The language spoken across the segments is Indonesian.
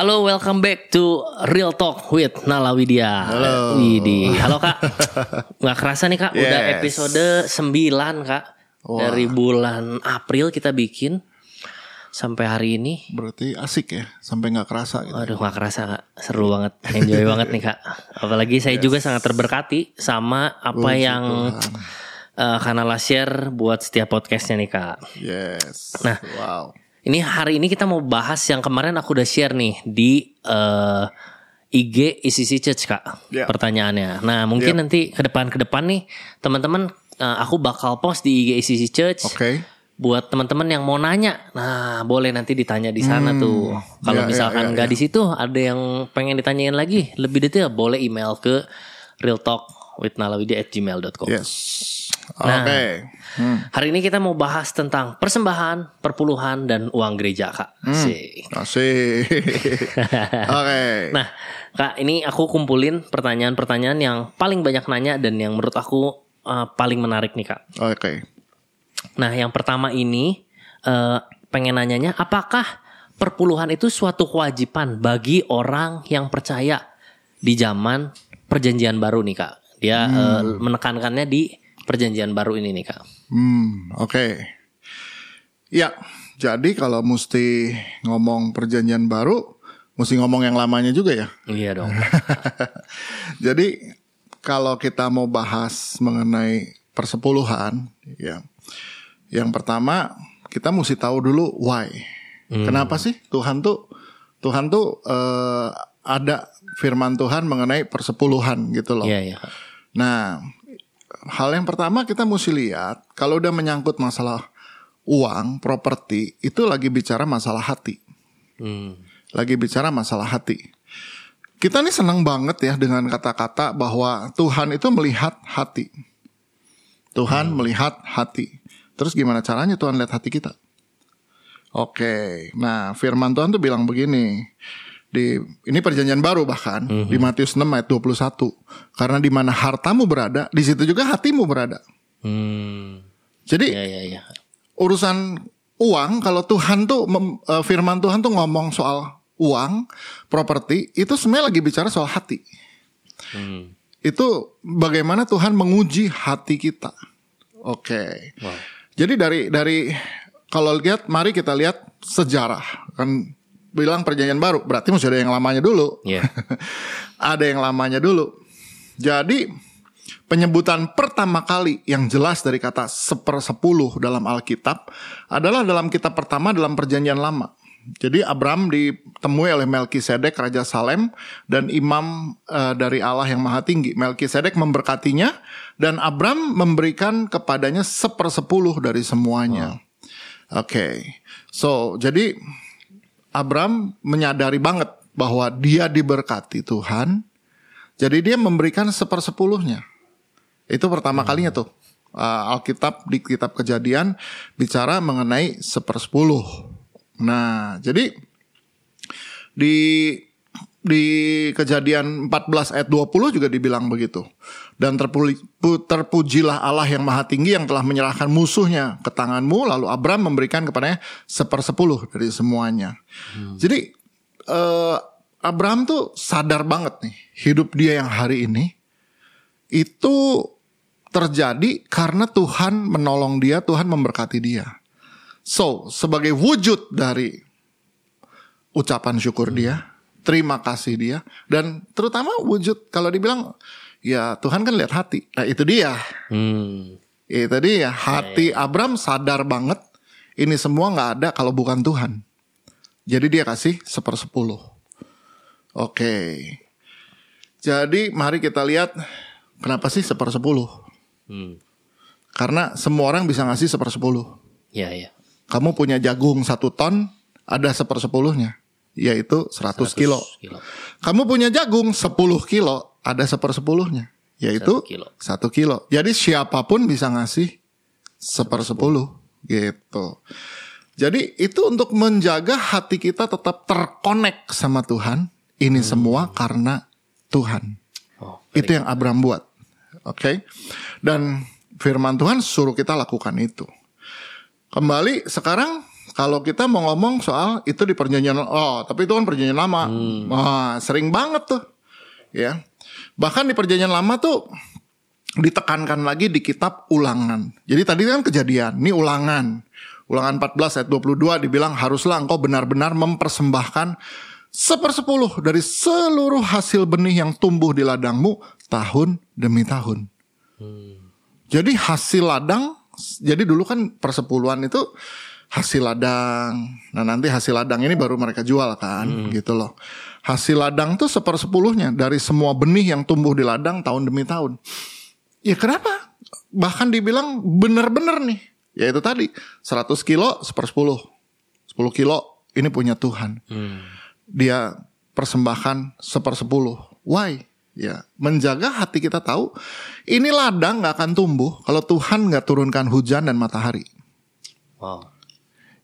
Halo, welcome back to Real Talk with Nala Widya. Halo. Widi. Halo Kak. Nggak kerasa nih Kak, udah Yes. episode 9 Kak. Wah. Dari bulan April kita bikin sampai hari ini. Berarti asik ya, sampai nggak kerasa gitu. Aduh nggak kerasa Kak, seru banget, enjoy banget nih Kak. Apalagi saya juga sangat terberkati sama apa yang uh, Kanala share buat setiap podcastnya nih Kak. Yes. Nah. wow. Ini hari ini kita mau bahas yang kemarin aku udah share nih di eh, IG ICC Church kak Ya. pertanyaannya. Nah mungkin Ya. nanti ke depan ke depan nih teman-teman eh, aku bakal post di IG ICC Church Oke. buat teman-teman yang mau nanya. Nah boleh nanti ditanya di sana tuh. Kalau Ya, ya, misalkan ya, nggak ya. di situ ada yang pengen ditanyain lagi lebih detail boleh email ke real talk with gmail.com. Yes. Oke. Nah. Hmm. Hari ini kita mau bahas tentang persembahan, perpuluhan dan uang gereja kak. Hmm. Asik. Asik. Oke. Nah, Kak, ini aku kumpulin pertanyaan-pertanyaan yang paling banyak nanya dan yang menurut aku uh, paling menarik nih, Kak. Oke. Nah, yang pertama ini uh, pengen nanyanya apakah perpuluhan itu suatu kewajiban bagi orang yang percaya di zaman perjanjian baru nih, Kak. Dia uh, menekankannya di perjanjian baru ini nih, Kak. Hmm, oke. Ya, jadi kalau mesti ngomong perjanjian baru, mesti ngomong yang lamanya juga ya. Iya dong. Jadi kalau kita mau bahas mengenai persepuluhan, ya, yang pertama kita mesti tahu dulu why. Kenapa sih Tuhan tuh Tuhan tuh eh, ada firman Tuhan mengenai persepuluhan gitu loh. Iya, iya. Nah, hal yang pertama kita mesti lihat kalau udah menyangkut masalah uang, properti, itu lagi bicara masalah hati Hmm. lagi bicara masalah hati. Kita nih senang banget ya dengan kata-kata bahwa Tuhan itu melihat hati. Tuhan melihat hati. Terus gimana caranya Tuhan lihat hati kita? Oke, nah firman Tuhan tuh bilang begini. Di ini perjanjian baru bahkan di Matius 6 ayat 21. Karena di mana hartamu berada, di situ juga hatimu berada. Hmm. Jadi Iya, iya, iya. urusan uang kalau Tuhan tuh mem- eh, firman Tuhan tuh ngomong soal uang, properti itu sebenarnya lagi bicara soal hati. Hmm. Itu bagaimana Tuhan menguji hati kita. Oke. Wow. Jadi dari dari kalau lihat mari kita lihat sejarah kan bilang perjanjian baru berarti mesti ada yang lamanya dulu. Iya. ada yang lamanya dulu. Jadi penyebutan pertama kali yang jelas dari kata sepersepuluh dalam Alkitab adalah dalam kitab pertama dalam perjanjian lama. Jadi Abraham ditemui oleh Melkisedek Raja Salem dan imam eh, dari Allah yang Maha Tinggi. Melkisedek memberkatinya dan Abraham memberikan kepadanya sepersepuluh dari semuanya. Oke, so jadi Abraham menyadari banget bahwa dia diberkati Tuhan, jadi dia memberikan sepersepuluhnya. Itu pertama kalinya tuh uh, Alkitab di kitab Kejadian bicara mengenai sepersepuluh. Nah, jadi di di Kejadian 14 ayat 20 juga dibilang begitu. Dan terpuli- pu- terpujilah Allah yang maha tinggi yang telah menyerahkan musuhnya ke tanganmu. Lalu Abraham memberikan kepadanya sepersepuluh dari semuanya. Jadi eh, Abraham tuh sadar banget nih. Hidup dia yang hari ini itu terjadi karena Tuhan menolong dia, Tuhan memberkati dia. So, sebagai wujud dari ucapan syukur dia, terima kasih dia, dan terutama wujud kalau dibilang ya Tuhan kan lihat hati. Nah itu dia, Hmm. itu dia hati Abram sadar banget ini semua nggak ada kalau bukan Tuhan. Jadi dia kasih sepersepuluh. Oke, jadi mari kita lihat kenapa sih sepersepuluh? Hmm. Karena semua orang bisa ngasih sepersepuluh. Iya, iya. Kamu punya jagung satu ton, ada sepersepuluhnya, yaitu 100, kilo. kilo. Kamu punya jagung 10 kilo, ada sepersepuluhnya, yaitu Satu kilo. satu kilo. Jadi siapa pun bisa ngasih sepersepuluh, gitu. Jadi itu untuk menjaga hati kita tetap terkonek sama Tuhan. Ini semua karena Tuhan. Oh, Itu yang Abraham buat. Oke. Dan firman Tuhan suruh kita lakukan itu. Kembali sekarang kalau kita mau ngomong soal itu di perjanjian oh tapi itu kan perjanjian lama. Wah, sering banget tuh ya. Bahkan di perjanjian lama tuh ditekankan lagi di kitab ulangan. Jadi tadi kan kejadian ini ulangan. Ulangan 14 ayat 22 dibilang haruslah engkau benar-benar mempersembahkan sepersepuluh dari seluruh hasil benih yang tumbuh di ladangmu tahun demi tahun. Jadi hasil ladang, jadi dulu kan persepuluhan itu hasil ladang. Nah nanti hasil ladang ini baru mereka jual kan, gitu loh. Hasil ladang tuh sepersepuluhnya dari semua benih yang tumbuh di ladang tahun demi tahun. Ya kenapa? Bahkan dibilang bener-bener nih. Ya itu tadi 100 kilo sepersepuluh. 10 kilo ini punya Tuhan. Dia persembahkan sepersepuluh. Why? Ya, menjaga hati kita tahu ini ladang nggak akan tumbuh kalau Tuhan nggak turunkan hujan dan matahari. Wow.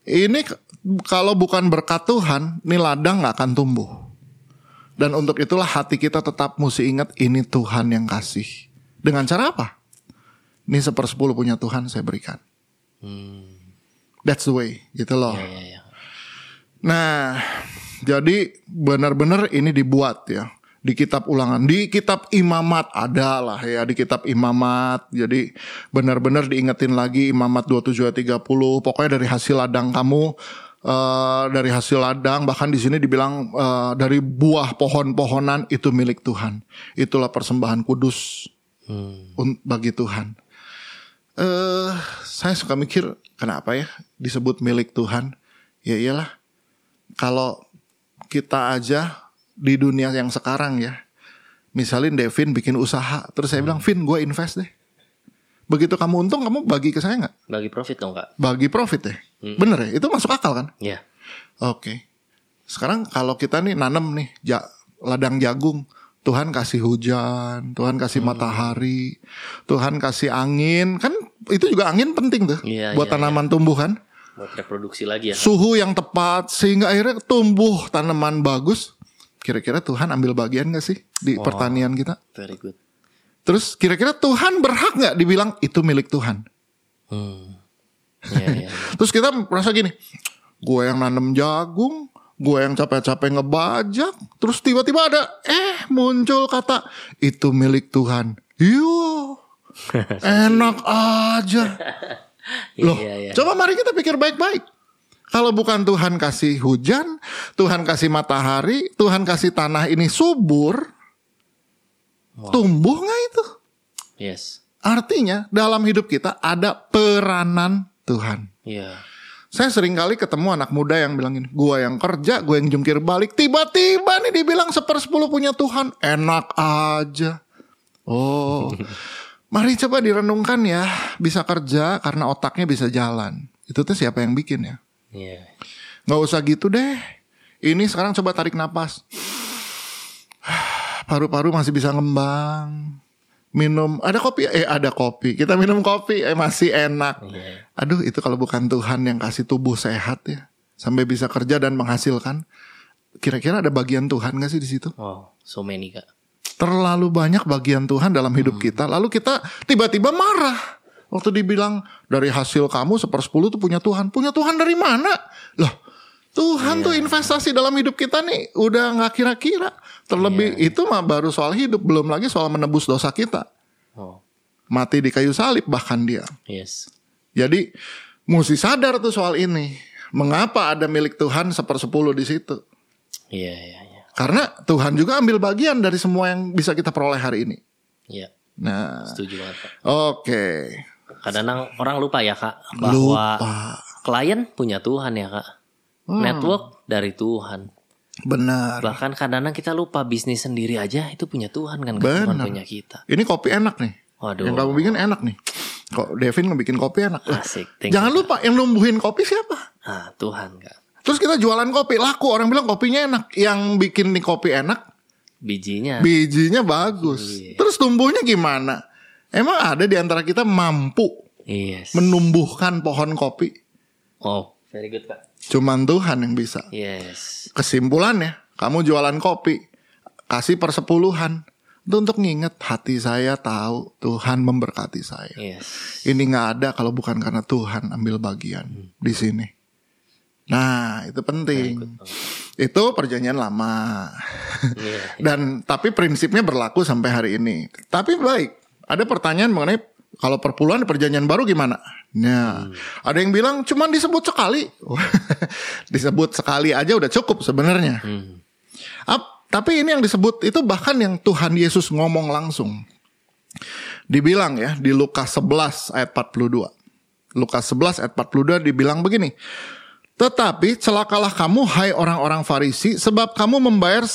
Ini kalau bukan berkat Tuhan, ini ladang nggak akan tumbuh. Dan untuk itulah hati kita tetap mesti ingat ini Tuhan yang kasih. Dengan cara apa? Ini sepersepuluh punya Tuhan saya berikan. That's the way, gitu loh. Ya, ya, ya. Nah, jadi benar-benar ini dibuat ya di kitab ulangan, di kitab imamat ada lah ya di kitab imamat. Jadi benar-benar diingetin lagi imamat 27 ayat 30. Pokoknya dari hasil ladang kamu eh, dari hasil ladang bahkan di sini dibilang eh, dari buah pohon-pohonan itu milik Tuhan. Itulah persembahan kudus un- bagi Tuhan. Eh, saya suka mikir kenapa ya disebut milik Tuhan? Ya iyalah kalau kita aja di dunia yang sekarang ya, misalin Devin bikin usaha, terus saya bilang, Vin, gue invest deh. Begitu kamu untung, kamu bagi ke saya nggak? Bagi profit dong kak. Bagi profit deh. Bener ya? Itu masuk akal kan? Ya. Oke. Sekarang kalau kita nih nanam nih ja- ladang jagung, Tuhan kasih hujan, Tuhan kasih matahari, Tuhan kasih angin, kan itu juga angin penting tuh Iya, buat iya, tanaman tumbuhan. Buat reproduksi lagi ya. Suhu yang tepat sehingga akhirnya tumbuh tanaman bagus. Kira-kira Tuhan ambil bagian gak sih di pertanian kita? Very good. Terus kira-kira Tuhan berhak nggak dibilang itu milik Tuhan? Hmm. Ya, ya. Terus kita merasa gini, gue yang nanam jagung, gue yang capek-capek ngebajak, terus tiba-tiba ada eh muncul kata itu milik Tuhan. Yo, enak aja. Loh, Iya, iya. coba mari kita pikir baik-baik. Kalau bukan Tuhan kasih hujan, Tuhan kasih matahari, Tuhan kasih tanah ini subur, tumbuh nggak itu? Yes. Artinya dalam hidup kita ada peranan Tuhan. Iya. Saya sering kali ketemu anak muda yang bilang gini, gua yang kerja, gue yang jungkir balik, tiba-tiba nih dibilang sepersepuluh punya Tuhan, enak aja. Oh, mari coba direnungkan ya, bisa kerja karena otaknya bisa jalan. Itu tuh siapa yang bikin ya? Iya. Nggak usah gitu deh. Ini sekarang coba tarik napas. Paru-paru masih bisa ngembang. Minum, ada kopi? Eh ada kopi. Kita minum kopi, eh masih enak. Iya. Aduh itu kalau bukan Tuhan yang kasih tubuh sehat ya. Sampai bisa kerja dan menghasilkan. Kira-kira ada bagian Tuhan gak sih di situ? Wow. So many kak. Terlalu banyak bagian Tuhan dalam hidup kita. Lalu kita tiba-tiba marah. Waktu dibilang dari hasil kamu sepersepuluh tuh punya Tuhan. Punya Tuhan dari mana? Loh Tuhan tuh investasi dalam hidup kita nih udah nggak kira-kira. Terlebih itu mah baru soal hidup, belum lagi soal menebus dosa kita. Oh. Mati di kayu salib bahkan dia. Yes. Jadi mesti sadar tuh soal ini. Mengapa ada milik Tuhan sepersepuluh di situ? Iya, iya, iya. Karena Tuhan juga ambil bagian dari semua yang bisa kita peroleh hari ini. Iya. Nah, Setuju banget oke. Kadang orang lupa ya kak bahwa Lupa. klien punya Tuhan ya kak. Network dari Tuhan. Benar. Bahkan kadang-kadang kita lupa bisnis sendiri aja itu punya Tuhan kan, Benar. punya kita. Ini kopi enak nih. Waduh. Yang kamu bikin enak nih. Kok Devin ngebikin kopi enak. Asik. Jangan you. lupa yang numbuhin kopi siapa? Ah, Tuhan kak. Terus kita jualan kopi laku orang bilang kopinya enak. Yang bikin nih kopi enak, Bijinya. bijinya bagus. Iya. Terus tumbuhnya gimana? Emang ada di antara kita mampu yes. menumbuhkan pohon kopi? Oh, very good kak. Cuman Tuhan yang bisa. Yes. Kesimpulannya, kamu jualan kopi, kasih persepuluhan. Itu untuk nginget hati saya tahu Tuhan memberkati saya. Yes. Ini nggak ada kalau bukan karena Tuhan ambil bagian di sini. Nah, itu penting. Itu perjanjian lama. Iya. Dan tapi prinsipnya berlaku sampai hari ini. Tapi baik, ada pertanyaan mengenai kalau perpuluhan perjanjian baru gimana? Nah, ada yang bilang cuman disebut sekali. disebut sekali aja udah cukup sebenarnya. Hmm. Ap- tapi ini yang disebut itu bahkan yang Tuhan Yesus ngomong langsung. Dibilang ya di Lukas 11 ayat 42. Lukas 11 ayat 42 dibilang begini. Tetapi celakalah kamu hai orang-orang Farisi sebab kamu membayar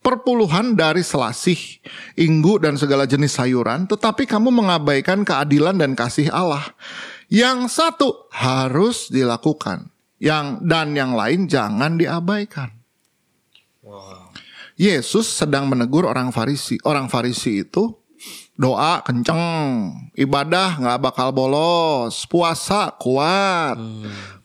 seperpuluhan dari selasih, inggu dan segala jenis sayuran tetapi kamu mengabaikan keadilan dan kasih Allah. Yang satu harus dilakukan, yang dan yang lain jangan diabaikan. Yesus sedang menegur orang Farisi. Orang Farisi itu doa kenceng, ibadah nggak bakal bolos, puasa kuat,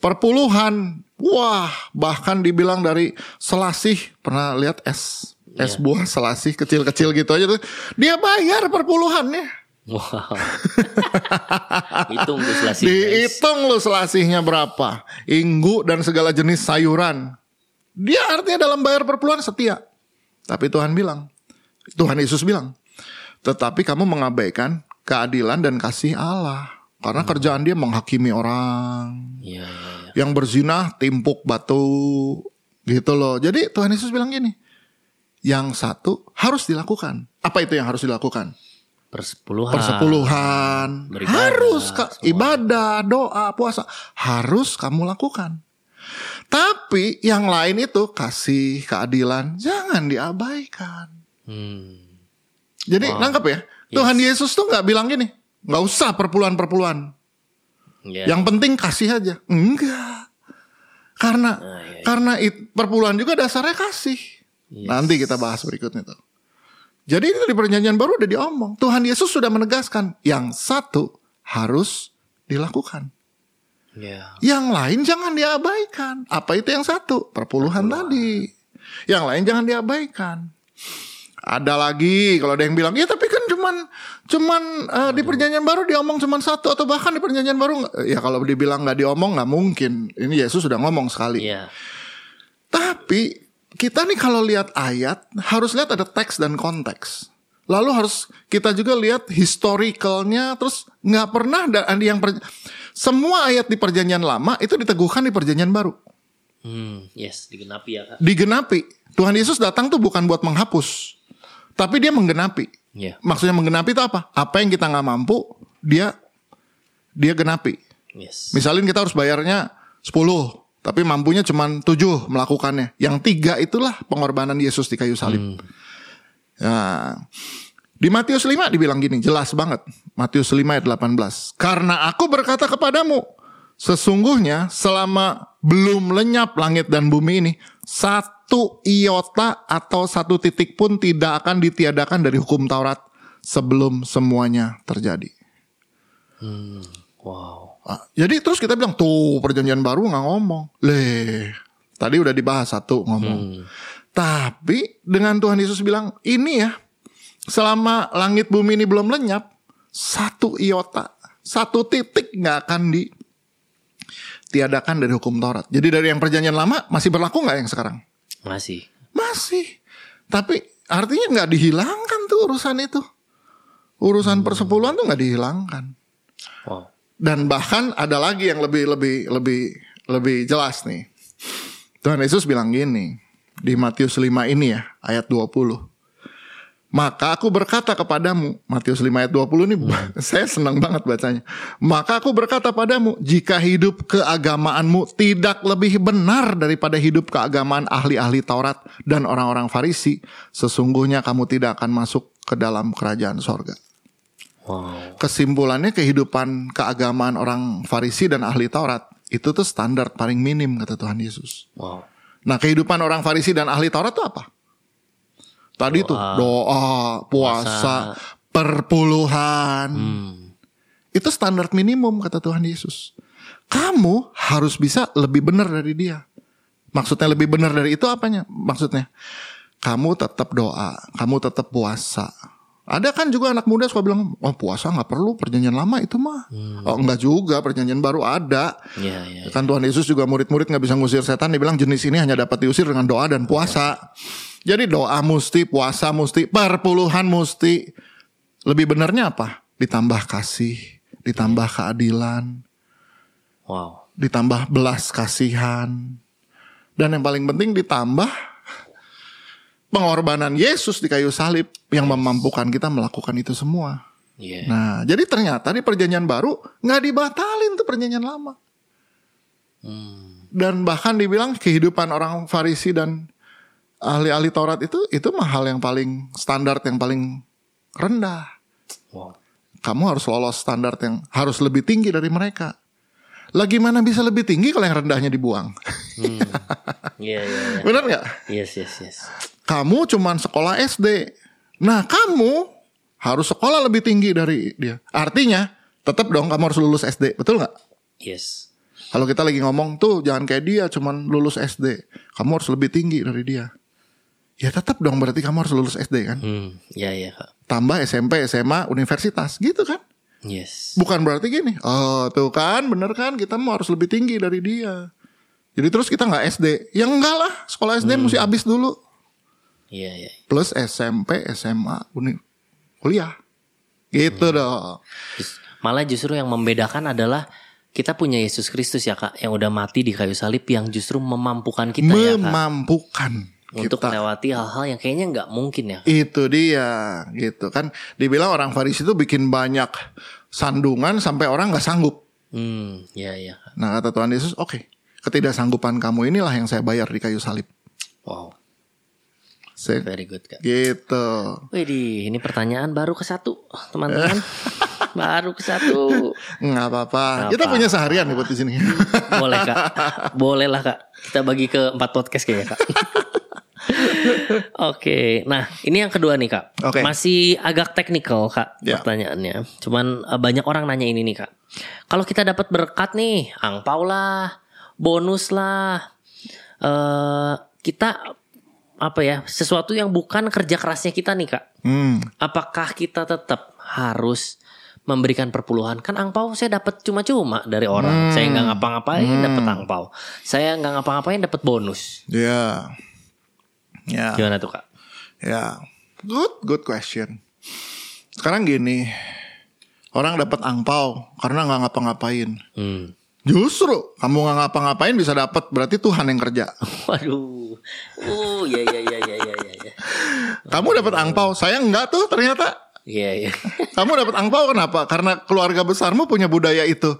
perpuluhan, wah bahkan dibilang dari selasih pernah lihat es es buah selasih kecil-kecil gitu aja tuh. Dia bayar perpuluhannya. Wow. Hitung tuh selasih. dihitung lu selasihnya berapa. Inggu dan segala jenis sayuran. Dia artinya dalam bayar perpuluhan setia. Tapi Tuhan bilang Tuhan Yesus bilang tetapi kamu mengabaikan keadilan dan kasih Allah karena kerjaan dia menghakimi orang. Iya, iya, iya. yang berzina timpuk batu. Gitu loh. Jadi Tuhan Yesus bilang gini, yang satu harus dilakukan. Apa itu yang harus dilakukan? Persepuluhan. Persepuluhan Beribadah, harus semua. ibadah, doa, puasa harus kamu lakukan. Tapi yang lain itu kasih keadilan jangan diabaikan. Hmm. Jadi nangkep ya, Tuhan Yesus tuh nggak bilang gini, nggak usah perpuluhan-perpuluhan. Iya. Yang penting kasih aja. Enggak. Karena Nah, iya, karena it, perpuluhan juga dasarnya kasih. Yes. Nanti kita bahas berikutnya tuh. Jadi itu di perjanjian baru udah diomong. Tuhan Yesus sudah menegaskan yang satu harus dilakukan. Iya. Yang lain jangan diabaikan. Apa itu yang satu? Perpuluhan tadi. Yang lain jangan diabaikan. Ada lagi kalau ada yang bilang, ya tapi kan cuman cuman eh, di perjanjian baru diomong cuman satu atau bahkan di perjanjian baru ya kalau dibilang nggak diomong nggak mungkin. Ini Yesus sudah ngomong sekali. Iya. Tapi kita nih kalau lihat ayat harus lihat ada teks dan konteks. Lalu harus kita juga lihat historicalnya terus nggak pernah ada yang per- semua ayat di perjanjian lama itu diteguhkan di perjanjian baru. Hmm, yes, digenapi ya, Kak. Digenapi. Tuhan Yesus datang tuh bukan buat menghapus. Tapi dia menggenapi. Iya. Maksudnya menggenapi itu apa? Apa yang kita nggak mampu, dia dia genapi. Yes. Misalnya kita harus bayarnya 10, tapi mampunya cuma 7 melakukannya. Yang tiga itulah pengorbanan Yesus di kayu salib. Nah, di Matius 5 dibilang gini, jelas banget. Matius 5 ayat 18. Karena aku berkata kepadamu, sesungguhnya selama belum lenyap langit dan bumi ini, satu iota atau satu titik pun tidak akan ditiadakan dari hukum Taurat sebelum semuanya terjadi. Wow. Ah, jadi terus kita bilang tuh perjanjian baru nggak ngomong. Leh, tadi udah dibahas satu ngomong. Tapi dengan Tuhan Yesus bilang ini ya, selama langit bumi ini belum lenyap, satu iota, satu titik nggak akan ditiadakan dari hukum Taurat. Jadi dari yang perjanjian lama masih berlaku nggak yang sekarang? Masih. Masih. Tapi artinya nggak dihilangkan tuh urusan itu. Urusan persepuluhan tuh nggak dihilangkan. Wow. Dan bahkan ada lagi yang lebih lebih lebih lebih jelas nih. Tuhan Yesus bilang gini di Matius 5 ini ya, ayat 20. Maka aku berkata kepadamu, Matius 5 ayat 20 ini saya senang banget bacanya. Maka aku berkata padamu, jika hidup keagamaanmu tidak lebih benar daripada hidup keagamaan ahli-ahli Taurat dan orang-orang Farisi, sesungguhnya kamu tidak akan masuk ke dalam kerajaan sorga Wow. kesimpulannya kehidupan keagamaan orang Farisi dan ahli Taurat itu tuh standar paling minim kata Tuhan Yesus. Wow. Nah kehidupan orang Farisi dan ahli Taurat itu apa? Tadi tuh doa, puasa, perpuluhan. Hmm. Itu standar minimum kata Tuhan Yesus. Kamu harus bisa lebih benar dari dia. Maksudnya lebih benar dari itu apanya? Maksudnya kamu tetap doa, kamu tetap puasa, Ada kan juga anak muda suka bilang, oh puasa nggak perlu perjanjian lama itu mah. Oh enggak juga perjanjian baru ada. Iya, iya. Kan Tuhan Yesus juga murid-murid nggak bisa ngusir setan. Dia bilang jenis ini hanya dapat diusir dengan doa dan puasa. Jadi doa mesti, puasa mesti, perpuluhan mesti. Lebih benarnya apa? Ditambah kasih, ditambah keadilan, Wow. ditambah belas kasihan. Dan yang paling penting ditambah pengorbanan Yesus di kayu salib yang memampukan kita melakukan itu semua. Iya. Nah, jadi ternyata di perjanjian baru nggak dibatalin tuh perjanjian lama. Hmm. Dan bahkan dibilang kehidupan orang Farisi dan ahli-ahli Taurat itu itu mah hal yang paling standar yang paling rendah. Wow. Kamu harus lolos standar yang harus lebih tinggi dari mereka. Lagi mana bisa lebih tinggi kalau yang rendahnya dibuang? Hmm. Iya, iya, iya. Benar nggak? Yes, yes, yes. Kamu cuman sekolah SD. Nah, kamu harus sekolah lebih tinggi dari dia. Artinya, tetap dong kamu harus lulus SD. Betul nggak? Yes. Kalau kita lagi ngomong tuh jangan kayak dia cuman lulus SD. Kamu harus lebih tinggi dari dia. Ya tetap dong berarti kamu harus lulus SD kan. Hmm. Iya, Kak. Tambah SMP, SMA, universitas gitu kan. Yes. Bukan berarti gini. Oh tuh kan bener kan kita mau harus lebih tinggi dari dia. Jadi terus kita nggak SD. Ya enggak lah. Sekolah SD mesti habis dulu. Iya, iya. Plus SMP, SMA, kuliah. Gitu dong. Jus- Malah justru yang membedakan adalah kita punya Yesus Kristus ya kak, yang udah mati di kayu salib, yang justru memampukan kita ya kak, Memampukan untuk kita. melewati hal-hal yang kayaknya nggak mungkin ya. Itu dia gitu kan. Dibilang orang Farisi itu bikin banyak sandungan sampai orang nggak sanggup. Hmm, ya ya. Kak. Nah kata Tuhan Yesus, oke, ketidaksanggupan kamu inilah yang saya bayar di kayu salib. Wow, See? very good kak. Gitu. Widih, ini pertanyaan baru ke satu, teman-teman. baru ke satu. Nggak apa-apa. Nggak Kita punya seharian nih buat di sini. Boleh kak, boleh lah kak. Kita bagi ke empat podcast kayaknya kak. Oke, nah ini yang kedua nih kak. Oke. Masih agak teknikal kak Ya. pertanyaannya. Cuman eh, banyak orang nanya ini nih kak. Kalau kita dapat berkat nih, angpau lah, bonus lah, eh kita apa ya sesuatu yang bukan kerja kerasnya kita nih kak. Hmm. Apakah kita tetap harus memberikan perpuluhan? Kan angpau saya dapat cuma-cuma dari orang. Saya nggak ngapa-ngapain dapat angpau. Saya nggak ngapa-ngapain dapat bonus. Ya. Ya. Gimana tuh kak? Ya, good, good question. Sekarang gini, orang dapat angpau karena nggak ngapa-ngapain. Hmm. Justru kamu nggak ngapa-ngapain bisa dapat, berarti Tuhan yang kerja. Waduh. Uh, ya ya ya ya ya ya. ya. Kamu dapat angpau, saya nggak tuh ternyata. Iya iya. Kamu dapat angpau kenapa? Karena keluarga besarmu punya budaya itu.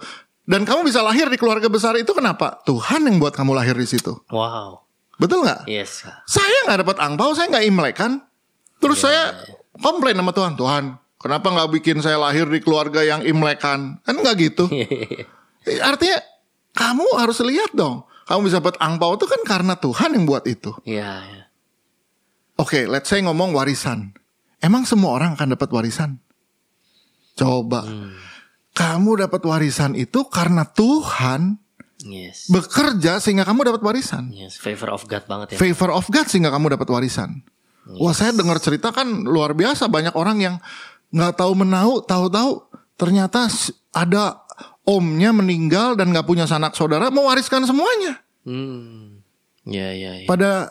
Dan kamu bisa lahir di keluarga besar itu kenapa? Tuhan yang buat kamu lahir di situ. Wow. Betul nggak? Yes. Saya nggak dapat angpau, saya nggak imlek kan. Terus saya komplain sama Tuhan, Tuhan, kenapa nggak bikin saya lahir di keluarga yang imlekan? Kan nggak gitu. Eh, Artinya kamu harus lihat dong. Kamu bisa dapat angpau itu kan karena Tuhan yang buat itu. Iya. iya. Oke, let's say ngomong warisan. Emang semua orang akan dapat warisan? Coba. Kamu dapat warisan itu karena Tuhan Yes. bekerja sehingga kamu dapat warisan. Yes. Favor of God banget ya. favor of God sehingga kamu dapat warisan. Wah saya dengar cerita kan luar biasa banyak orang yang nggak tahu menau, tahu-tahu ternyata ada omnya meninggal dan nggak punya sanak saudara mewariskan semuanya Hmm. Ya ya ya. pada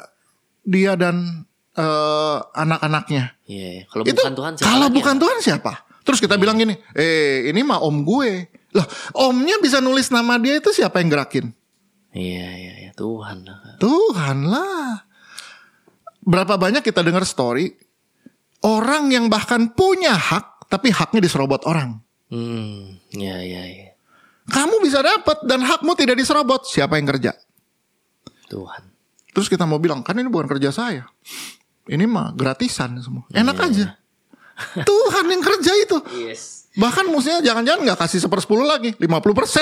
dia dan eh, anak-anaknya. Iya. iya. Kalau Itu bukan Tuhan siapa kalau lagi bukan ya? Tuhan siapa? Terus kita bilang gini, eh ini mah om gue. Lah omnya bisa nulis nama dia itu siapa yang gerakin? Iya iya iya. Tuhan lah. Tuhan lah. Berapa banyak kita dengar story orang yang bahkan punya hak tapi haknya diserobot orang. Hmm. Iya iya iya. Kamu bisa dapat dan hakmu tidak diserobot. Siapa yang kerja? Tuhan. Terus kita mau bilang kan ini bukan kerja saya. Ini mah gratisan semua. Enak aja. Tuhan yang kerja itu. Yes. Bahkan musuhnya jangan-jangan nggak kasih sepersepuluh lagi. 50%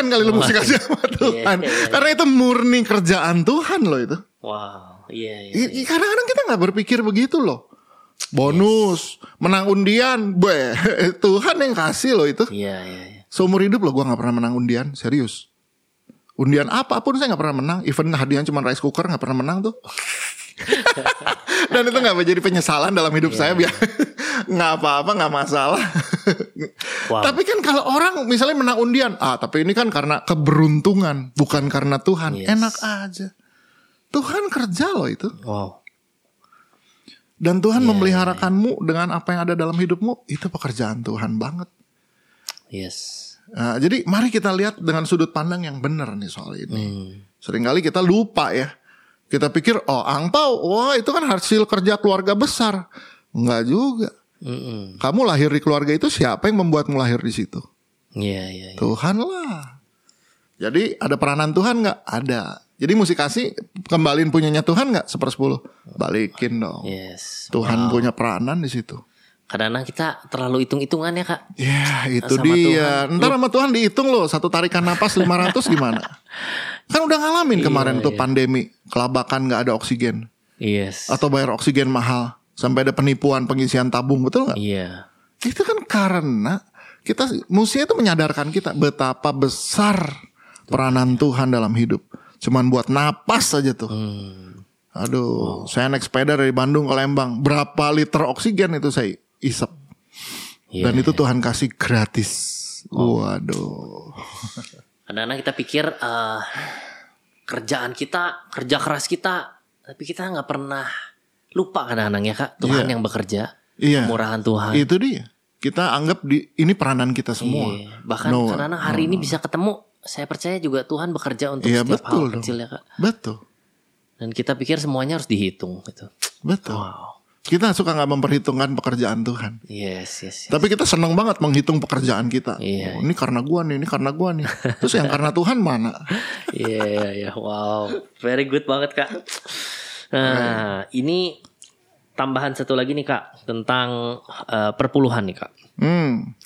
kali lu mesti kasih sama Tuhan. Iya, iya, iya. Karena itu murni kerjaan Tuhan loh itu. Wow. Iya iya. I- i- Kadang-kadang kita nggak berpikir begitu loh. Bonus, menang undian, Beh, Tuhan yang kasih loh itu. Iya iya iya. Seumur hidup loh gue nggak pernah menang undian, serius. Undian apa pun saya nggak pernah menang. Even hadiah cuma rice cooker nggak pernah menang tuh. Dan itu nggak menjadi penyesalan dalam hidup saya. Biar nggak apa-apa nggak masalah. Wow. Tapi kan kalau orang misalnya menang undian, ah tapi ini kan karena keberuntungan, bukan karena Tuhan. Yes. Enak aja. Tuhan kerja loh itu. Wow. Dan Iya, Tuhan memeliharakanmu dengan apa yang ada dalam hidupmu, itu pekerjaan Tuhan banget. Yes. Nah, jadi mari kita lihat dengan sudut pandang yang benar nih soal ini. Hmm. Seringkali kita lupa ya. Kita pikir, oh angpau, wah itu kan hasil kerja keluarga besar. Enggak juga. Mm-mm. Kamu lahir di keluarga itu siapa yang membuatmu lahir di situ? Iya, iya, iya. Tuhan lah. Jadi ada peranan Tuhan nggak? Ada. Jadi mesti kasih kembaliin punyanya Tuhan nggak sepersepuluh? Balikin dong. Yes. Tuhan punya peranan di situ. Kadang-kadang kita terlalu hitung-hitungan ya kak. Ya itu Sama dia. Tuhan. Ntar sama Tuhan dihitung loh satu tarikan napas 500 gimana? Kan udah ngalamin kemarin tuh pandemi kelabakan nggak ada oksigen Yes. atau bayar oksigen mahal sampai ada penipuan pengisian tabung betul nggak? Iya. Itu kan karena kita musuhnya itu menyadarkan kita betapa besar peranan Tuhan dalam hidup. Cuman buat napas aja tuh. Hmm. Aduh, saya naik sepeda dari Bandung ke Lembang. Berapa liter oksigen itu saya isep. Iya. Dan itu Tuhan kasih gratis. Waduh. Kadang-kadang kita pikir eh, kerjaan kita, kerja keras kita, tapi kita nggak pernah lupa kadang-kadang ya kak. Tuhan Iya. yang bekerja, Iya. kemurahan Tuhan. Itu dia. Kita anggap di ini peranan kita semua. Iya. Bahkan No, kadang-kadang hari ini bisa ketemu. Saya percaya juga Tuhan bekerja untuk Iya, setiap betul hal dong. kecil ya kak. Betul. Dan kita pikir semuanya harus dihitung gitu. Betul. Wow. Kita suka nggak memperhitungkan pekerjaan Tuhan. Yes, yes, yes. Tapi kita seneng banget menghitung pekerjaan kita. Iya. Oh, ini karena gua nih, ini karena gua nih. Terus yang karena Tuhan mana? Iya, iya, iya. Wow. Very good banget, Kak. Nah, ini tambahan satu lagi nih, Kak, tentang eh, perpuluhan nih, Kak. Hmm,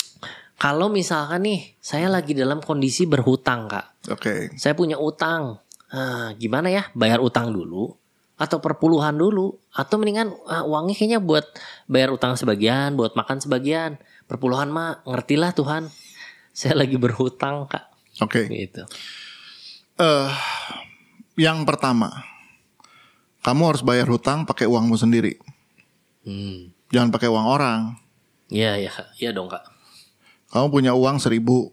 Kalau misalkan nih, saya lagi dalam kondisi berhutang, Kak. oke. Saya punya utang. Nah, gimana ya? Bayar utang dulu atau perpuluhan dulu atau mendingan ah, uangnya kayaknya buat bayar utang sebagian, buat makan sebagian. Perpuluhan mah ngertilah Tuhan. Saya lagi berhutang, Kak. Oke. Gitu. Eh, yang pertama, kamu harus bayar hutang pakai uangmu sendiri. Hmm. Jangan pakai uang orang. Iya, iya. Iya dong, Kak. Kamu punya uang seribu,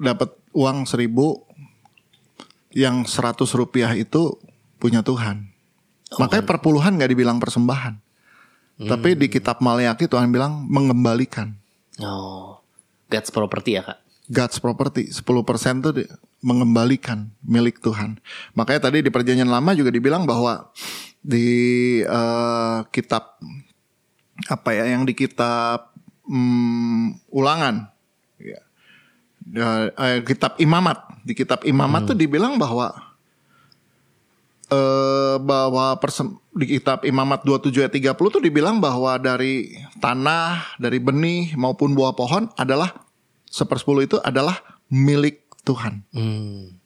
dapat uang seribu, yang seratus rupiah itu punya Tuhan. Makanya perpuluhan nggak dibilang persembahan. Tapi di kitab Maleakhi Tuhan bilang mengembalikan. Oh, God's property ya kak? God's property 10% tuh di- mengembalikan milik Tuhan. Makanya tadi di perjanjian lama juga dibilang bahwa di eh, kitab apa ya yang di kitab hmm, ulangan ya. Eh, kitab imamat di kitab imamat tuh dibilang bahwa eh bahwa persem, di kitab Imamat 27 ayat 30 tuh dibilang bahwa dari tanah, dari benih maupun buah pohon adalah sepersepuluh itu adalah milik Tuhan. Hmm,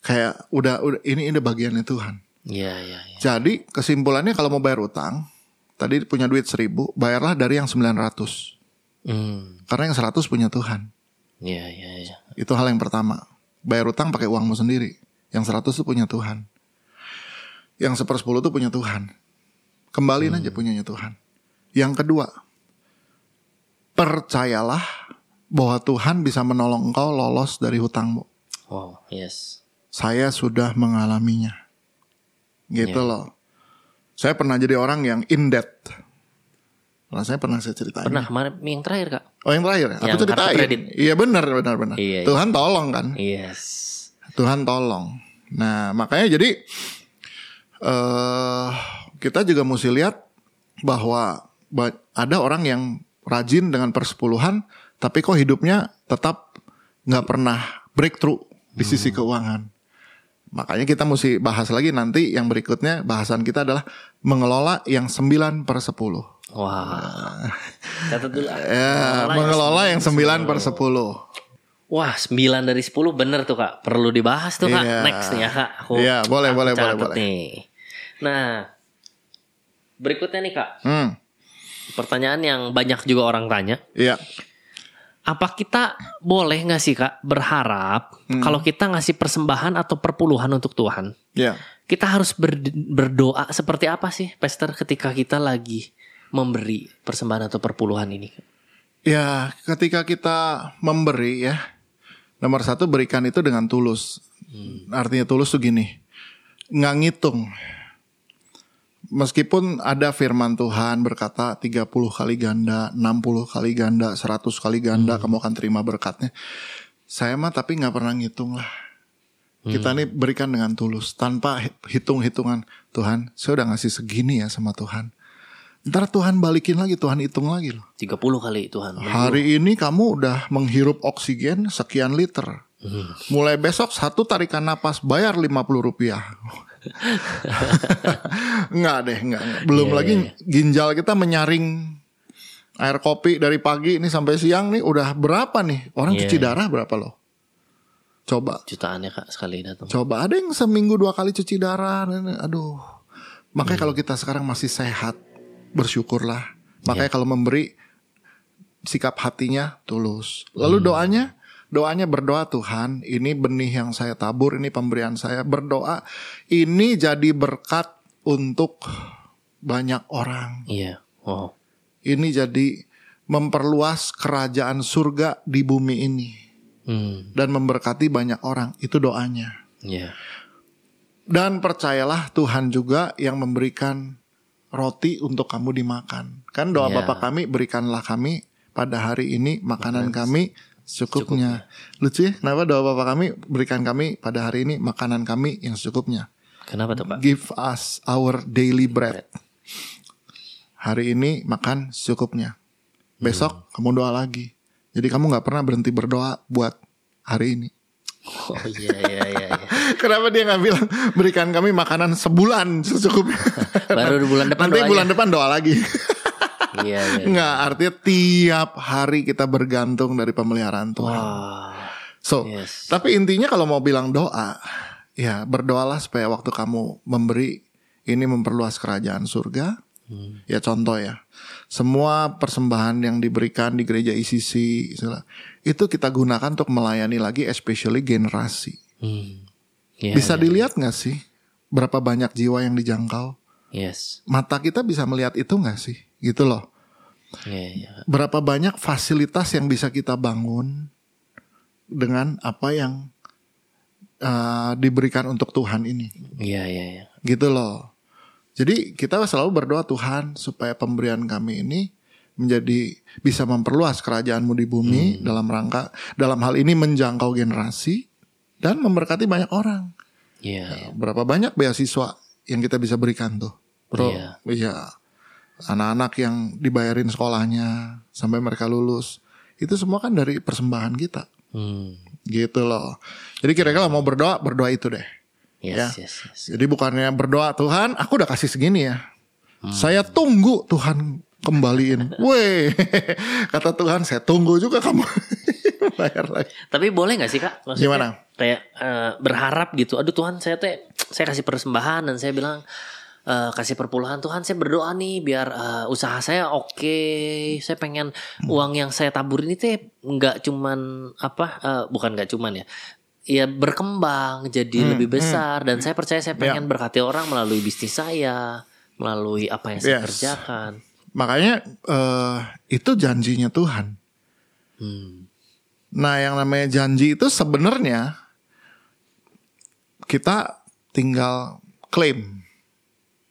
Kayak udah udah ini ini bagiannya Tuhan. iya iya. iya. Jadi kesimpulannya kalau mau bayar utang, tadi punya duit seribu, bayarlah dari yang 900. Hmm, Karena yang 100 punya Tuhan. iya iya iya. Itu hal yang pertama. Bayar utang pakai uangmu sendiri. Yang 100 itu punya Tuhan. Yang sepersepuluh itu punya Tuhan. Kembaliin aja punyanya Tuhan. Yang kedua, percayalah bahwa Tuhan bisa menolong engkau lolos dari hutangmu. Oh yes. Saya sudah mengalaminya. Gitu loh. Saya pernah jadi orang yang in debt. Nah, saya pernah saya ceritain. Pernah yang terakhir kak? Oh yang terakhir ya? Aku Yang kartu ceritain. Iya benar benar benar. Iya, iya. Tuhan tolong kan. Yes. Tuhan tolong. Nah, makanya jadi eh kita juga mesti lihat bahwa ba- ada orang yang rajin dengan persepuluhan, tapi kok hidupnya tetap nggak pernah breakthrough di sisi keuangan. Makanya kita mesti bahas lagi nanti yang berikutnya bahasan kita adalah mengelola yang 9 per 10. Wah. Catat dulu. Ya, mengelola yang 9 per 10. Wah, 9 dari 10 bener tuh kak. Perlu dibahas tuh kak. Iya. Next nih ya kak. Aku, Iya, boleh, aku boleh, boleh, catat boleh. Nih. Nah, berikutnya nih kak. Hmm, Pertanyaan yang banyak juga orang tanya. iya. Apa kita boleh nggak sih kak berharap Hmm. kalau kita ngasih persembahan atau perpuluhan untuk Tuhan, Iya. kita harus ber- berdoa seperti apa sih, Pastor, ketika kita lagi memberi persembahan atau perpuluhan ini? Ya, ketika kita memberi ya, nomor satu berikan itu dengan tulus. Artinya tulus tuh gini, nggak ngitung. Meskipun ada firman Tuhan berkata 30 kali ganda, 60 kali ganda, 100 kali ganda kamu akan terima berkatnya. Saya mah tapi nggak pernah ngitung lah. Kita nih berikan dengan tulus tanpa hitung-hitungan Tuhan. Saya udah ngasih segini ya sama Tuhan. Ntar Tuhan balikin lagi, Tuhan hitung lagi loh. 30 kali Tuhan. Hari ini kamu udah menghirup oksigen sekian liter. Mulai besok satu tarikan napas bayar 50 rupiah. enggak deh, enggak. Belum Iya, lagi iya, ginjal kita menyaring air kopi dari pagi ini sampai siang nih udah berapa nih? Orang Iya, cuci iya. darah berapa loh? Coba. Jutaan ya kak sekali datang. Coba ada yang seminggu dua kali cuci darah. Aduh. Makanya Iya. kalau kita sekarang masih sehat, bersyukurlah. Makanya Iya. kalau memberi sikap hatinya tulus. Lalu Hmm. doanya, doanya berdoa Tuhan, ini benih yang saya tabur, ini pemberian saya. Berdoa, ini jadi berkat untuk banyak orang. Iya. Wow. Ini jadi memperluas kerajaan surga di bumi ini Hmm. dan memberkati banyak orang. Itu doanya. Iya. Dan percayalah Tuhan juga yang memberikan roti untuk kamu dimakan. Kan doa Ya. Bapa kami berikanlah kami pada hari ini makanan kami secukupnya. Lucu ya? Kenapa doa Bapa kami berikan kami pada hari ini makanan kami yang secukupnya. Kenapa tuh pak? Give us our daily bread. Hari ini makan secukupnya. Besok kamu doa lagi. Jadi kamu nggak pernah berhenti berdoa buat hari ini. Oh iya iya iya. iya. Kenapa dia nggak bilang berikan kami makanan sebulan secukupnya? Baru di bulan depan Nanti doanya. bulan depan doa lagi. Iya iya. Nggak, artinya tiap hari kita bergantung dari pemeliharaan Tuhan. Wah. So, Yes. tapi intinya kalau mau bilang doa, ya berdoalah supaya waktu kamu memberi ini memperluas kerajaan surga. Hmm. Ya contoh ya, semua persembahan yang diberikan di gereja ICC itu kita gunakan untuk melayani lagi, especially generasi. Hmm. Iya, Bisa iya. dilihat nggak sih berapa banyak jiwa yang dijangkau? Yes. Mata kita bisa melihat itu nggak sih? Gitu loh. Iya iya. Berapa banyak fasilitas yang bisa kita bangun dengan apa yang uh, diberikan untuk Tuhan ini? Iya iya iya. Gitu loh. Jadi kita selalu berdoa Tuhan supaya pemberian kami ini menjadi bisa memperluas kerajaanmu di bumi dalam rangka dalam hal ini menjangkau generasi dan memberkati banyak orang. Iya iya. Berapa banyak beasiswa yang kita bisa berikan tuh, bro? Iya. Iya. Anak-anak yang dibayarin sekolahnya sampai mereka lulus, itu semua kan dari persembahan kita, Hmm. gitu loh. Jadi kira-kira mau berdoa, berdoa itu deh. Yes Ya. yes yes. Jadi bukannya berdoa Tuhan, aku udah kasih segini ya. Hmm. Saya tunggu Tuhan kembaliin. Weh, kata Tuhan, saya tunggu juga kamu bayar lagi. Tapi boleh nggak sih kak? Maksudnya Gimana? Kayak eh, berharap gitu. Aduh Tuhan saya teh saya kasih persembahan dan saya bilang eh, kasih perpuluhan Tuhan saya berdoa nih biar eh, usaha saya oke. Saya pengen Hmm. uang yang saya tabur ini teh nggak cuman apa eh, bukan nggak cuman ya. Ya berkembang jadi lebih besar dan saya percaya saya pengen berkati orang melalui bisnis saya, melalui apa yang saya Yes. kerjakan. Makanya eh, itu janjinya Tuhan. Hmm. Nah, yang namanya janji itu sebenarnya kita tinggal klaim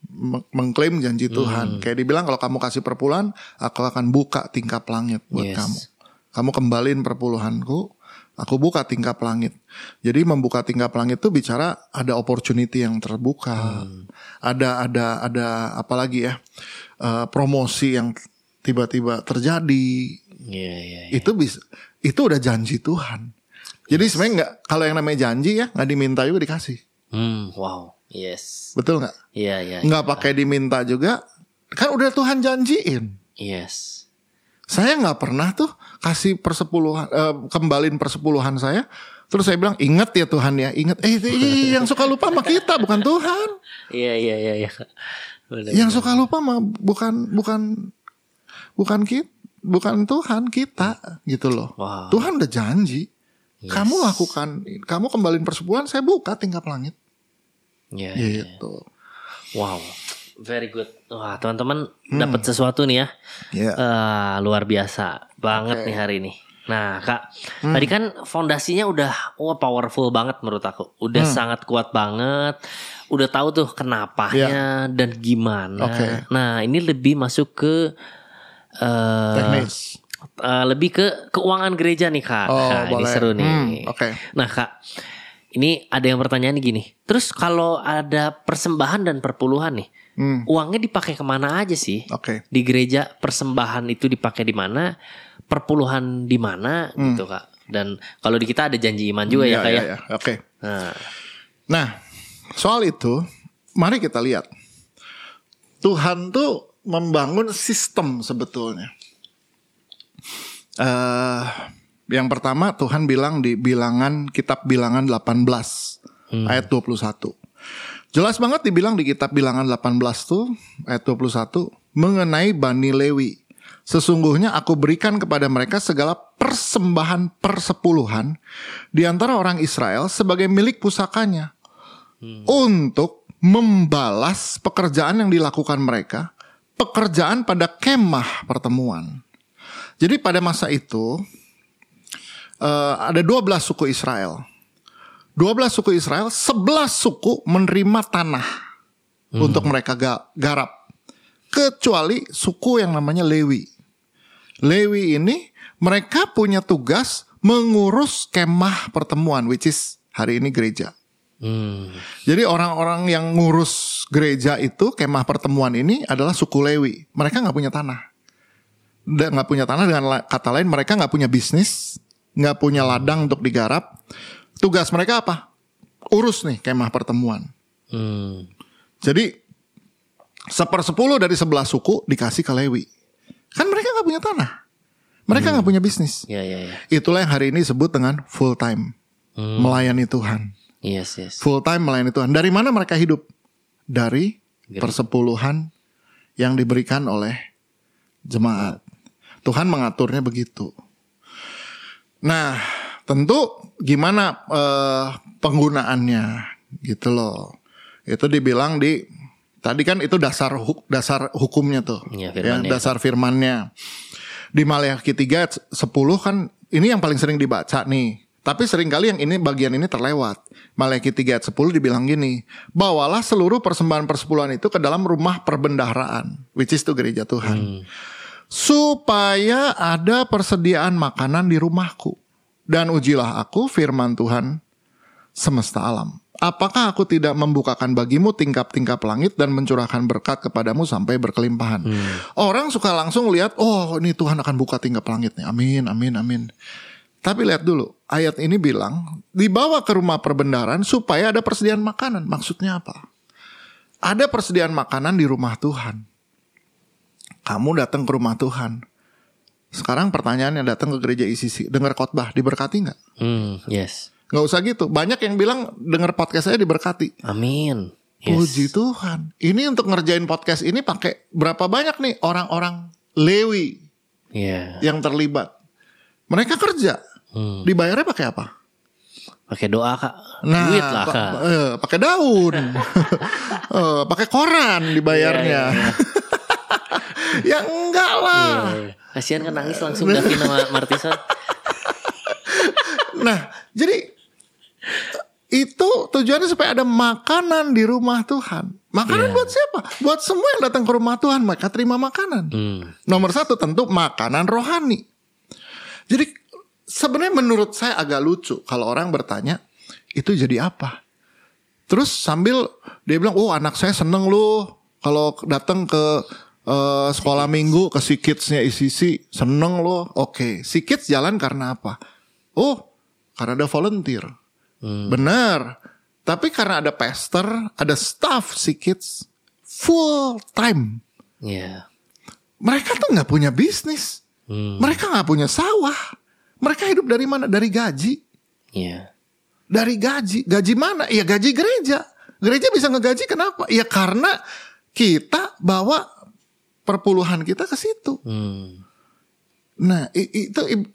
Meng- mengklaim janji Tuhan. Kayak dibilang kalau kamu kasih perpuluhan, aku akan buka tingkap langit buat Yes. kamu. Kamu kembaliin perpuluhanku, aku buka tingkap langit. Jadi membuka tingkap langit itu bicara ada opportunity yang terbuka. Ada ada ada apa lagi ya? eh, promosi yang tiba-tiba terjadi Iya iya. iya. itu bisa itu udah janji Tuhan. Jadi sebenarnya nggak kalau yang namanya janji ya nggak diminta juga dikasih, Hmm, wow. Yes. betul nggak? Iya iya. Nggak pakai diminta juga, kan udah Tuhan janjiin. Yes. Saya nggak pernah tuh kasih persepuluhan, eh, kembalin persepuluhan saya. Terus saya bilang ingat ya Tuhan ya, ingat. Eh itu- yang suka lupa sama kita bukan Tuhan. Iya iya iya iya. Yang suka lupa mah bukan bukan bukan kita, bukan Tuhan kita gitu loh. Wow. Tuhan udah janji. Kamu lakukan, kamu kembaliin persepuluhan, saya buka tingkap langit. Iya. iya. Gitu. Wow. Very good. Wah, teman-teman dapat sesuatu nih ya. Ya. Eh, luar biasa banget Oke. nih hari ini. Nah, Kak, tadi kan fondasinya udah wah powerful banget menurut aku. Udah sangat kuat banget. Udah tahu tuh kenapanya dan gimana. Oke. Nah, ini lebih masuk ke eh Teknis. eh, lebih ke keuangan gereja nih, Kak. Oh, nah, ini boleh. seru nih. Hmm, oke. Nah, Kak, ini ada yang pertanyaan gini. Terus kalau ada persembahan dan perpuluhan nih, Hmm, uangnya dipakai ke mana aja sih? Oke. Di gereja persembahan itu dipakai di mana? Perpuluhan di mana gitu, Kak? Dan kalau di kita ada janji iman juga ya, Ya, Kak ya. ya, ya. Oke. Nah, Nah, soal itu, mari kita lihat. Tuhan tuh membangun sistem sebetulnya. eh yang pertama Tuhan bilang di bilangan kitab bilangan 18 ayat 21. Jelas banget dibilang di kitab bilangan 18 tuh ayat 21 mengenai Bani Lewi. Sesungguhnya aku berikan kepada mereka segala persembahan persepuluhan di antara orang Israel sebagai milik pusakanya untuk membalas pekerjaan yang dilakukan mereka, pekerjaan pada kemah pertemuan. Jadi pada masa itu eh, ada 12 suku Israel. 12 suku Israel, 11 suku menerima tanah untuk mereka ga- garap. Kecuali suku yang namanya Lewi. Lewi ini mereka punya tugas mengurus kemah pertemuan which is hari ini gereja. hmm, Jadi orang-orang yang ngurus gereja itu kemah pertemuan ini adalah suku Lewi. Mereka nggak punya tanah. Nggak punya tanah dengan kata lain mereka nggak punya bisnis, nggak punya ladang untuk digarap. Tugas mereka apa? Urus nih kemah pertemuan. hmm, Jadi sepersepuluh dari sebelah suku dikasih ke Lewi. Kan mereka nggak punya tanah. Mereka nggak punya bisnis. ya ya ya. Itulah yang hari ini disebut dengan full time Hmm, melayani Tuhan. yes yes. full time melayani Tuhan. Dari mana mereka hidup? Dari persepuluhan yang diberikan oleh jemaat. Tuhan mengaturnya begitu. Nah, tentu gimana eh, penggunaannya gitu loh. Itu dibilang di tadi kan itu dasar huk- dasar hukumnya tuh. Iya, ya, firmannya. dasar firmannya. Di Maleakhi 3 ayat 10 kan ini yang paling sering dibaca nih. Tapi sering kali yang ini bagian ini terlewat. Maleakhi 3 ayat 10 dibilang gini, "Bawalah seluruh persembahan persepuluhan itu ke dalam rumah perbendaharaan, which is itu gereja Tuhan." Supaya ada persediaan makanan di rumahku. Dan ujilah aku firman Tuhan semesta alam. Apakah aku tidak membukakan bagimu tingkap-tingkap langit dan mencurahkan berkat kepadamu sampai berkelimpahan? Orang suka langsung lihat, oh ini Tuhan akan buka tingkap langit nih. Amin, amin, amin. Tapi lihat dulu, ayat ini bilang dibawa ke rumah perbendaharaan supaya ada persediaan makanan. Maksudnya apa? Ada persediaan makanan di rumah Tuhan. Kamu datang ke rumah Tuhan. Sekarang pertanyaannya datang ke gereja ICC, dengar khotbah, diberkati nggak? Hmm, yes. Nggak usah gitu. Banyak yang bilang dengar podcast saya diberkati. Amin. Yes. Puji Tuhan. Ini untuk ngerjain podcast ini pakai berapa banyak nih orang-orang Lewi Iya. yang terlibat. Mereka kerja. Hmm. Dibayarnya pakai apa? Pakai doa kak. Nah, Duit lah pa- kak. eh, pakai daun, Eh, pakai koran dibayarnya. Iya, ya enggak lah. Iya. Kasihan kan nangis langsung Davin sama Martison. Nah, jadi itu tujuannya supaya ada makanan di rumah Tuhan. Makanan Iya. buat siapa? Buat semua yang datang ke rumah Tuhan, mereka terima makanan. Hmm. Nomor satu tentu makanan rohani. Jadi sebenarnya menurut saya agak lucu kalau orang bertanya itu jadi apa? Terus sambil dia bilang, oh anak saya seneng loh kalau datang ke eh, sekolah minggu ke si kidsnya ICC seneng loh. Oke, si kids jalan karena apa? Oh, karena ada volunteer. Benar. Tapi karena ada pastor, ada staff si kids full time. Iya. Mereka tuh nggak punya bisnis. Hmm. Mereka nggak punya sawah. Mereka hidup dari mana? Dari gaji. Iya. Dari gaji. Gaji mana? Ya gaji gereja. Gereja bisa ngegaji kenapa? Ya karena kita bawa perpuluhan kita ke situ. Hmm. Nah, itu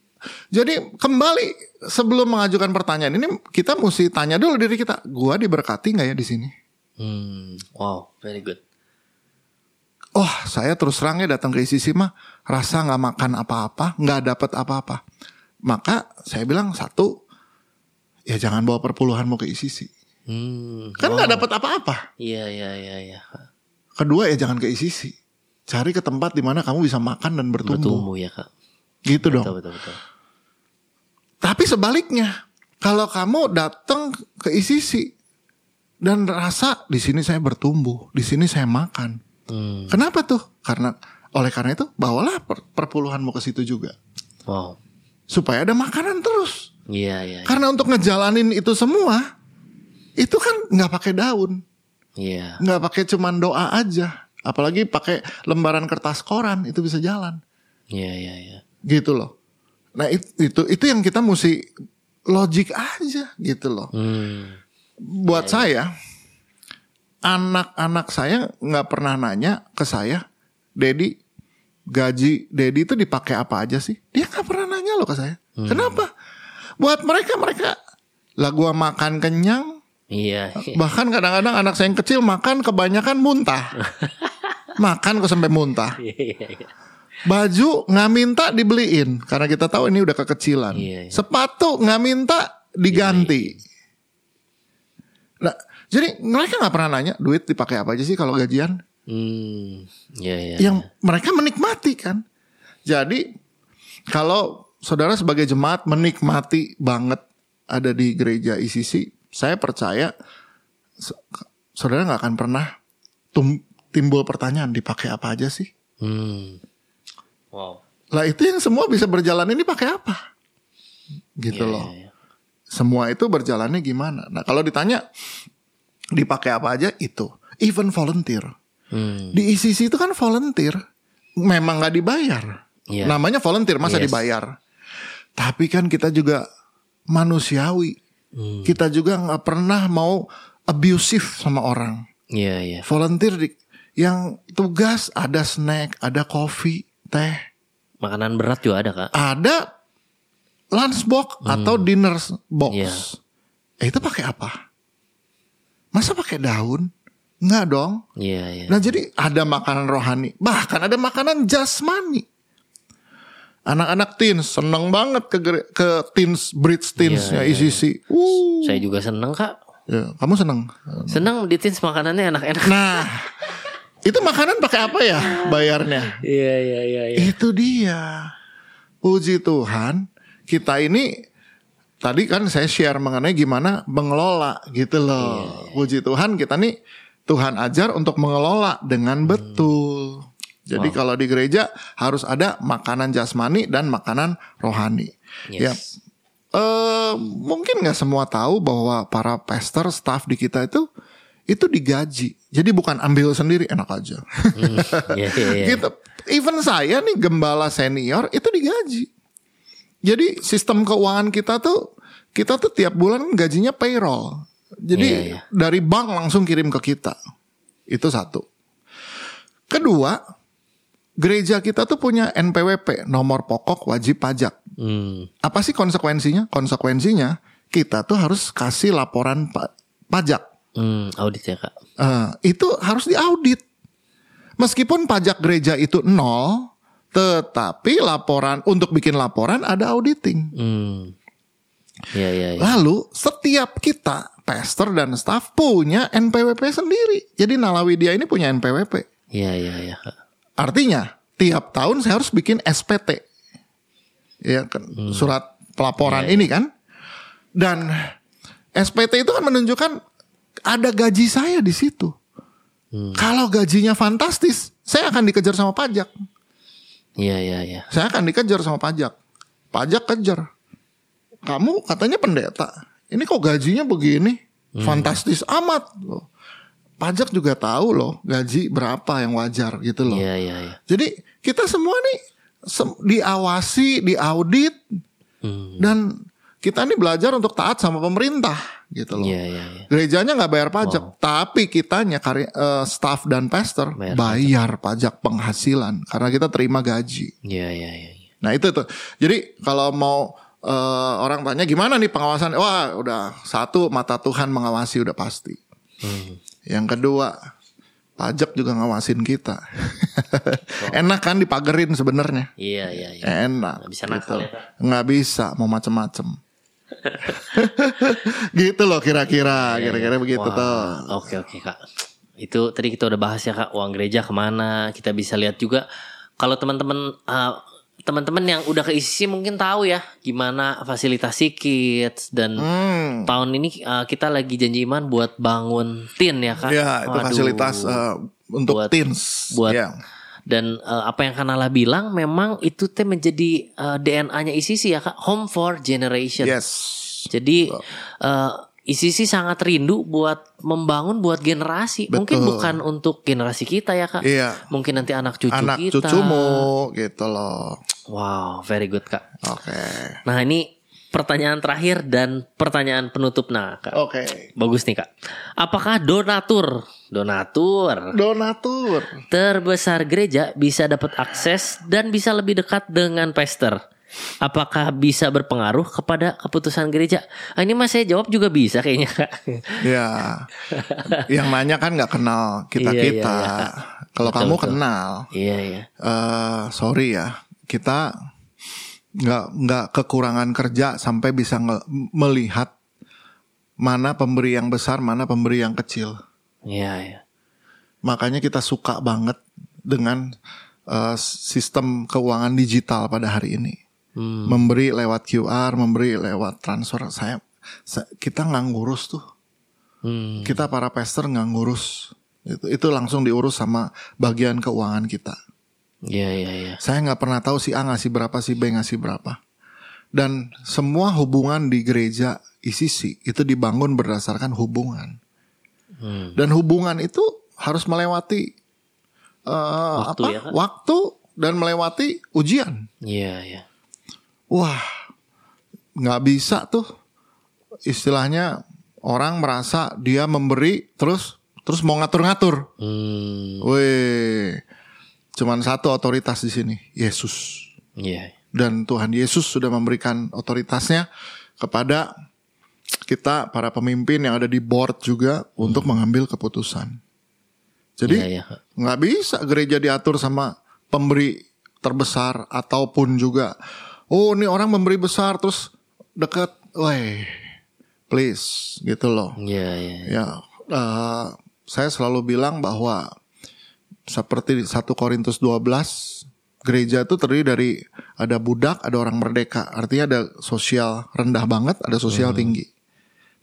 jadi kembali sebelum mengajukan pertanyaan ini kita mesti tanya dulu diri kita, gua diberkati nggak ya di sini? Hmm. Wow, very good. oh saya terus terang ya datang ke ICC mah rasa nggak makan apa-apa, nggak dapat apa-apa. Maka saya bilang satu, ya jangan bawa perpuluhanmu ke ICC. Hmm. Kan nggak dapat apa-apa. Iya iya iya iya. Kedua ya jangan ke ICC. Cari ke tempat di mana kamu bisa makan dan bertumbuh. Bertumbuh ya kak. Gitu dong. Betul betul betul. Tapi sebaliknya, kalau kamu datang ke ICC dan rasa di sini saya bertumbuh, di sini saya makan. Hmm. Kenapa tuh? Karena oleh karena itu bawalah per- perpuluhanmu ke situ juga Wow. supaya ada makanan terus. Iya iya. Karena untuk ngejalanin itu semua itu kan nggak pakai daun, Iya. nggak pakai cuman doa aja. Apalagi pakai lembaran kertas koran itu bisa jalan, Iya iya iya. gitu loh. Nah it- itu itu yang kita mesti logik aja gitu loh. Hmm. buat saya anak-anak saya nggak pernah nanya ke saya, Dedi gaji Dedi itu dipakai apa aja sih? Dia nggak pernah nanya loh ke saya. Kenapa? Buat mereka mereka lah gua makan kenyang, Iya. bahkan kadang-kadang anak saya yang kecil makan kebanyakan muntah. makan kok sampai muntah. Iya iya iya. Baju nggak minta dibeliin karena kita tahu ini udah kekecilan. Sepatu nggak minta diganti. Nah, jadi mereka nggak pernah nanya duit dipakai apa aja sih kalau gajian. Hmm. Iya iya. Yang mereka menikmati kan. Jadi kalau saudara sebagai jemaat menikmati banget ada di gereja ICC, saya percaya saudara nggak akan pernah tum- timbul pertanyaan dipakai apa aja sih. Hmm. Wow. Lah itu yang semua bisa berjalan ini pakai apa? Gitu Iya, loh. iya, iya. Semua itu berjalannya gimana? Nah kalau ditanya dipakai apa aja itu, even volunteer. Hmm. Di ICC itu kan volunteer, memang nggak dibayar. Iya. Namanya volunteer masa Yes. dibayar. Tapi kan kita juga manusiawi. Hmm. Kita juga nggak pernah mau abusive sama orang. Iya iya. Volunteer di, yang tugas ada snack, ada kopi, teh, Makanan berat juga ada kak. ada lunchbox atau dinner box. Hmm. Iya. Eh itu pakai apa? Masa pakai daun? Enggak dong. Iya iya. Nah jadi ada makanan rohani, bahkan ada makanan jasmani. Anak-anak teens seneng banget ke ke teens bridge teensnya Iya, iya, ICC. Uh, Saya juga seneng kak. ya, kamu seneng? Seneng di teens makanannya enak-enak. Nah, itu makanan pakai apa ya bayarnya? Iya iya iya. iya. Itu dia. Puji Tuhan, kita ini tadi kan saya share mengenai gimana mengelola gitu loh. Puji Tuhan kita nih Tuhan ajar untuk mengelola dengan betul. Jadi kalau di gereja harus ada makanan jasmani dan makanan rohani. Ya, Yes. eh mungkin nggak semua tahu bahwa para pastor staff di kita itu itu digaji. Jadi bukan ambil sendiri enak aja. Iya. gitu. Even saya nih gembala senior itu digaji. Jadi sistem keuangan kita tuh kita tuh tiap bulan gajinya payroll. Jadi Iya, iya. dari bank langsung kirim ke kita. Itu satu. Kedua, gereja kita tuh punya NPWP, nomor pokok wajib pajak. Hmm. Apa sih konsekuensinya? Konsekuensinya kita tuh harus kasih laporan pa- pajak. Hmm. Audit ya kak. Eh, itu harus diaudit. Meskipun pajak gereja itu nol, tetapi laporan untuk bikin laporan ada auditing. Hmm. Iya iya iya. Lalu setiap kita pastor dan staff punya NPWP sendiri. Jadi Nalawi dia ini punya NPWP. Iya iya iya. Artinya tiap tahun saya harus bikin SPT. Ya kan surat pelaporan ini kan. Dan SPT itu kan menunjukkan ada gaji saya di situ. Kalau gajinya fantastis, saya akan dikejar sama pajak. Iya iya iya. Saya akan dikejar sama pajak. Pajak kejar. Kamu katanya pendeta. Ini kok gajinya begini? Fantastis amat loh. Pajak juga tahu loh gaji berapa yang wajar gitu loh. Iya iya iya. Jadi kita semua nih diawasi, diaudit Hmm. dan kita nih belajar untuk taat sama pemerintah gitu loh. Iya iya iya. Gerejanya nggak bayar pajak, tapi kitanya karya eh, staff dan pastor Bayar bayar, pajak penghasilan karena kita terima gaji. Iya iya iya. Nah itu tuh. Jadi kalau mau eh, orang tanya gimana nih pengawasan? Wah udah satu mata Tuhan mengawasi udah pasti. Hmm. Yang kedua Pajak juga ngawasin kita. Enak kan dipagerin sebenarnya. Iya iya iya. Enak. Nggak bisa nakal ya, Kak? Nggak bisa mau macem-macem. gitu loh kira-kira, kira-kira begitu Iya, Wah, tuh. Oke oke kak. Itu tadi kita udah bahas ya kak uang gereja ke mana. Kita bisa lihat juga kalau teman-teman uh, teman-teman yang udah ke ICC mungkin tahu ya gimana fasilitasi kids dan Hmm. tahun ini uh, kita lagi janji iman buat bangun tin ya kak. Ya, itu Waduh. fasilitas uh, untuk Buat- teens. buat Ya. Dan uh, apa yang Kanala bilang memang itu teh menjadi uh, DNA-nya ICC ya kak, home for generation. Yes. Jadi uh, ICC sangat rindu buat membangun buat generasi. Mungkin Betul. bukan untuk generasi kita ya kak. Iya. Mungkin nanti anak cucu Anak kita. cucumu gitu loh. Wow, very good kak. Oke. Nah ini pertanyaan terakhir dan pertanyaan penutup nah kak. Oke. Bagus nih kak. Apakah donatur, donatur Donatur. terbesar gereja bisa dapat akses dan bisa lebih dekat dengan pastor? Apakah bisa berpengaruh kepada keputusan gereja? Ah, ini mas saya jawab juga bisa kayaknya kak. Ya. Yang nanya kan nggak kenal kita Iya, iya, kita. iya, Kak. Kalau Betul, kamu betul. kenal, Iya iya. eh sorry ya, kita nggak nggak kekurangan kerja sampai bisa nge- melihat mana pemberi yang besar, mana pemberi yang kecil. Iya iya. Makanya kita suka banget dengan eh, sistem keuangan digital pada hari ini. Hmm. Memberi lewat QR, memberi lewat transfer. Saya, sa- kita nggak ngurus tuh. Hmm. Kita para pastor nggak ngurus. Itu, itu langsung diurus sama bagian keuangan kita. Iya iya iya. Saya nggak pernah tahu si A ngasih berapa, si B ngasih berapa. Dan semua hubungan di gereja ICC itu dibangun berdasarkan hubungan. Hmm. Dan hubungan itu harus melewati eh, Waktu apa? ya, Kak? Waktu dan melewati ujian. Iya iya. Wah, nggak bisa tuh. Istilahnya orang merasa dia memberi terus terus mau ngatur-ngatur. Hmm. Weh, cuman satu otoritas di sini, Yesus. Iya. Dan Tuhan Yesus sudah memberikan otoritasnya kepada kita para pemimpin yang ada di board juga untuk mengambil keputusan. Jadi Iya iya. Nggak bisa gereja diatur sama pemberi terbesar ataupun juga oh ini orang memberi besar terus deket, weh, please gitu loh. Iya iya. Ya, eh, saya selalu bilang bahwa seperti 1 Korintus 12, gereja itu terdiri dari ada budak, ada orang merdeka. Artinya ada sosial rendah banget, ada sosial tinggi.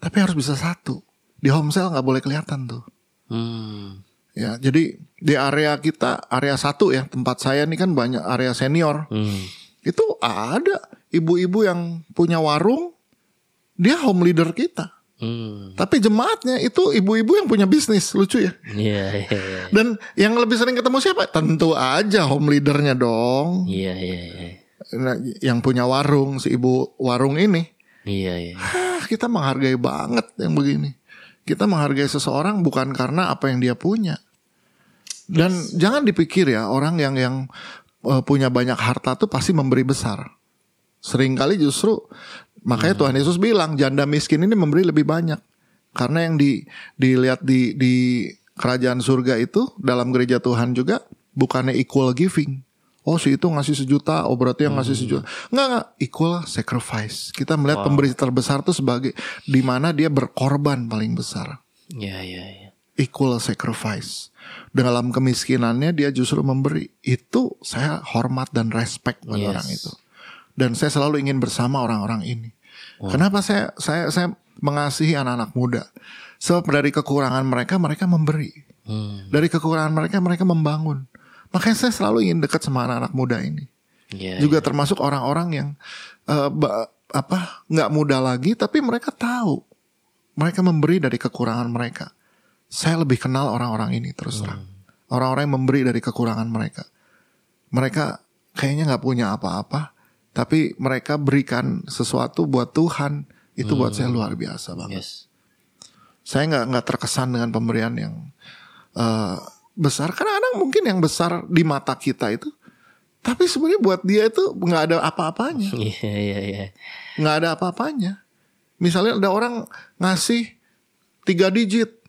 Tapi harus bisa satu. Di home cell nggak boleh kelihatan tuh. Hmm. Ya, jadi di area kita, area satu ya, tempat saya ini kan banyak area senior. Hmm. Itu ada ibu-ibu yang punya warung, dia home leader kita. Hmm. Tapi jemaatnya itu ibu-ibu yang punya bisnis, lucu ya. Iya iya iya. Dan yang lebih sering ketemu siapa? Tentu aja home leadernya dong. Iya iya iya. Nah, yang punya warung, si ibu warung ini. Iya iya. Ah, kita menghargai banget yang begini. Kita menghargai seseorang bukan karena apa yang dia punya. Dan jangan dipikir ya orang yang yang eh, punya banyak harta tuh pasti memberi besar. Seringkali justru makanya Tuhan Yesus bilang janda miskin ini memberi lebih banyak. Karena yang di dilihat di di kerajaan surga itu dalam gereja Tuhan juga bukannya equal giving. Oh si itu ngasih sejuta, oh berarti yang ngasih sejuta. Enggak, enggak, equal sacrifice. Kita melihat pemberi terbesar itu sebagai di mana dia berkorban paling besar. Iya iya iya. Equal sacrifice. Dalam kemiskinannya dia justru memberi. Itu saya hormat dan respect pada Yes. orang itu. Dan saya selalu ingin bersama orang-orang ini. Kenapa saya saya saya mengasihi anak-anak muda? Sebab dari kekurangan mereka mereka memberi. Hmm. Dari kekurangan mereka mereka membangun. Makanya saya selalu ingin dekat sama anak-anak muda ini. Iya. Juga termasuk orang-orang yang ba- apa nggak muda lagi, tapi mereka tahu mereka memberi dari kekurangan mereka. Saya lebih kenal orang-orang ini terus terang. Orang-orang yang memberi dari kekurangan mereka. Mereka kayaknya nggak punya apa-apa, tapi mereka berikan sesuatu buat Tuhan. Itu buat saya luar biasa banget Yes. saya nggak nggak terkesan dengan pemberian yang eh, besar karena kadang mungkin yang besar di mata kita itu tapi sebenarnya buat dia itu nggak ada apa-apanya Iya iya iya. nggak ada apa-apanya misalnya ada orang ngasih tiga digit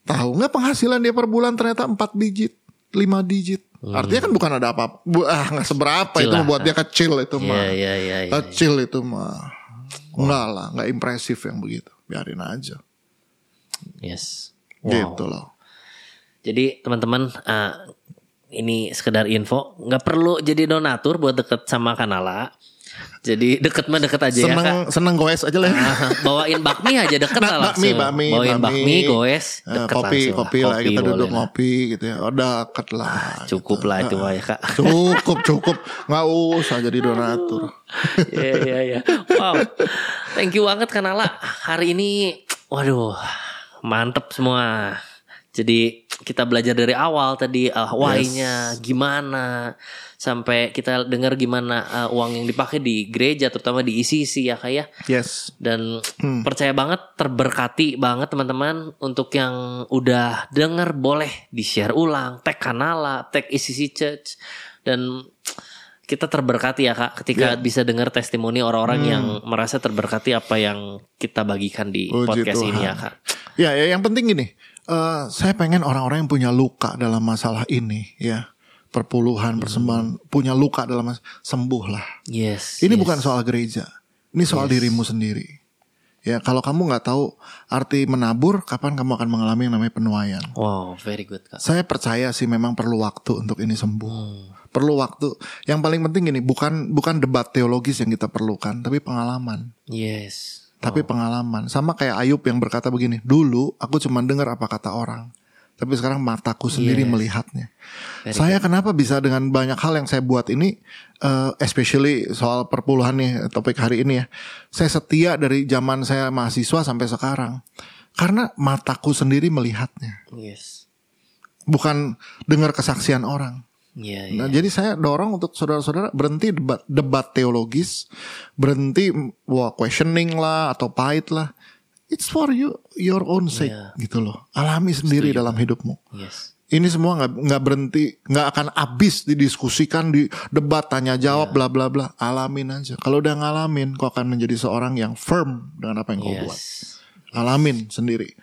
Tahu nggak penghasilan dia per bulan ternyata 4 digit, 5 digit. Artinya kan bukan ada apa, bu- ah nggak seberapa Kecil itu lah. buat dia kecil itu mah. Iya iya iya. iya. Kecil itu mah. Enggak lah, nggak impresif yang begitu. Biarin aja. Yes. Wow. Gitu loh. Jadi teman-teman eh, ini sekedar info, nggak perlu jadi donatur buat deket sama Kanala. Jadi deket mah deket aja ya kak. Seneng seneng goes aja lah. ya. Ah, bawain bakmi aja deket Nah, lah bakmi, langsung. bakmi, Bawain bakmi. bakmi, goes, Eh, deket kopi, langsung. kopi lah kita boleh duduk lah. ngopi gitu ya. Oh, deket lah. Cukup lah itu mah ya kak. Cukup, cukup. Nggak usah jadi donatur. Iya iya iya. Wow. Thank you banget Kanala. Hari ini waduh mantep semua. Jadi kita belajar dari awal tadi uh, why-nya gimana sampai kita dengar gimana uh, uang yang dipakai di gereja terutama di ICC ya kayak Yes. dan percaya banget terberkati banget teman-teman untuk yang udah denger boleh di share ulang tag kanala tag ICC Church dan kita terberkati ya kak ketika bisa dengar testimoni orang-orang yang merasa terberkati apa yang kita bagikan di Puji podcast Tuhan. ini ya kak Ya, ya yang penting gini. Eh, saya pengen orang-orang yang punya luka dalam masalah ini, ya. Perpuluhan, persembahan, punya luka dalam sembuh lah. yes Ini yes. bukan soal gereja. Ini soal dirimu sendiri. Ya, kalau kamu nggak tahu arti menabur, kapan kamu akan mengalami yang namanya penuaian. wow very good kak Saya percaya sih memang perlu waktu untuk ini sembuh. Perlu waktu. Yang paling penting ini bukan bukan debat teologis yang kita perlukan, tapi pengalaman. yes Tapi pengalaman. Sama kayak Ayub yang berkata begini, dulu aku cuma dengar apa kata orang. Tapi sekarang mataku sendiri Yes. melihatnya. Very saya kenapa bisa dengan banyak hal yang saya buat ini, eh, especially soal perpuluhan nih topik hari ini ya. Saya setia dari zaman saya mahasiswa sampai sekarang. Karena mataku sendiri melihatnya. yes Bukan dengar kesaksian orang. Iya, Nah, iya. jadi saya dorong untuk saudara-saudara berhenti debat, debat teologis, berhenti wah questioning lah atau pahit lah. It's for you your own sake Iya. gitu loh. Alami sendiri dalam hidupmu. yes Ini semua nggak nggak berhenti, nggak akan habis didiskusikan di debat tanya Iya. jawab bla bla bla. Alamin aja. Kalau udah ngalamin, kau akan menjadi seorang yang firm dengan apa yang kau buat. yes Alamin sendiri.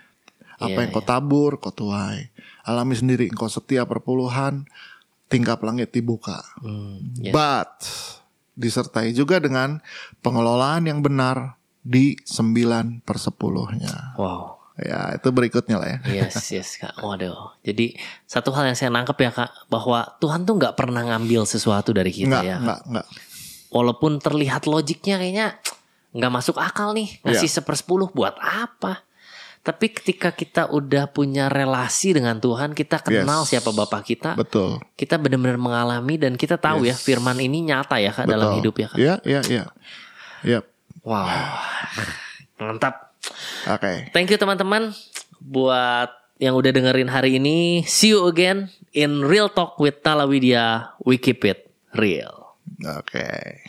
Apa Iya, yang kau tabur, kau tuai. Alami sendiri. Kau setia perpuluhan, tingkap langit dibuka. Hmm, yes. But disertai juga dengan pengelolaan yang benar di 9 per 10-nya. wow Ya, itu berikutnya lah ya. Yes, yes kak. Waduh. Jadi satu hal yang saya nangkep ya kak, bahwa Tuhan tuh nggak pernah ngambil sesuatu dari kita Enggak, ya. Kak. enggak, enggak. Walaupun terlihat logiknya kayaknya nggak masuk akal nih ngasih sepersepuluh buat apa? Tapi ketika kita udah punya relasi dengan Tuhan, kita kenal Yes. siapa Bapak kita, Betul. kita benar-benar mengalami dan kita tahu ya Firman ini nyata ya kak dalam betul. hidup ya kak. Iya, iya, iya. Yep. Wow, mantap. Oke. Thank you teman-teman buat yang udah dengerin hari ini. See you again in Real Talk with Talawidya. We keep it real. Oke.